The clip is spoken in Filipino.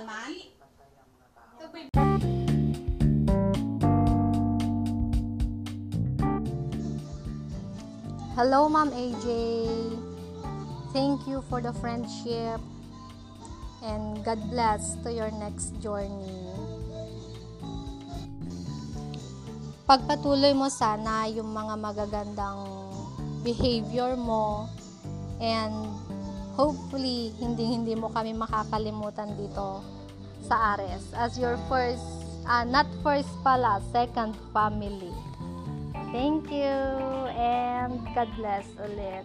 naman. Hello, Mom AJ. Thank you for the friendship and God bless to your next journey. Pagpatuloy mo sana yung mga magagandang behavior mo Hopefully, hindi-hindi mo kami makakalimutan dito sa Ares as your first, ah, not first pala, second family. Thank you and God bless ulit.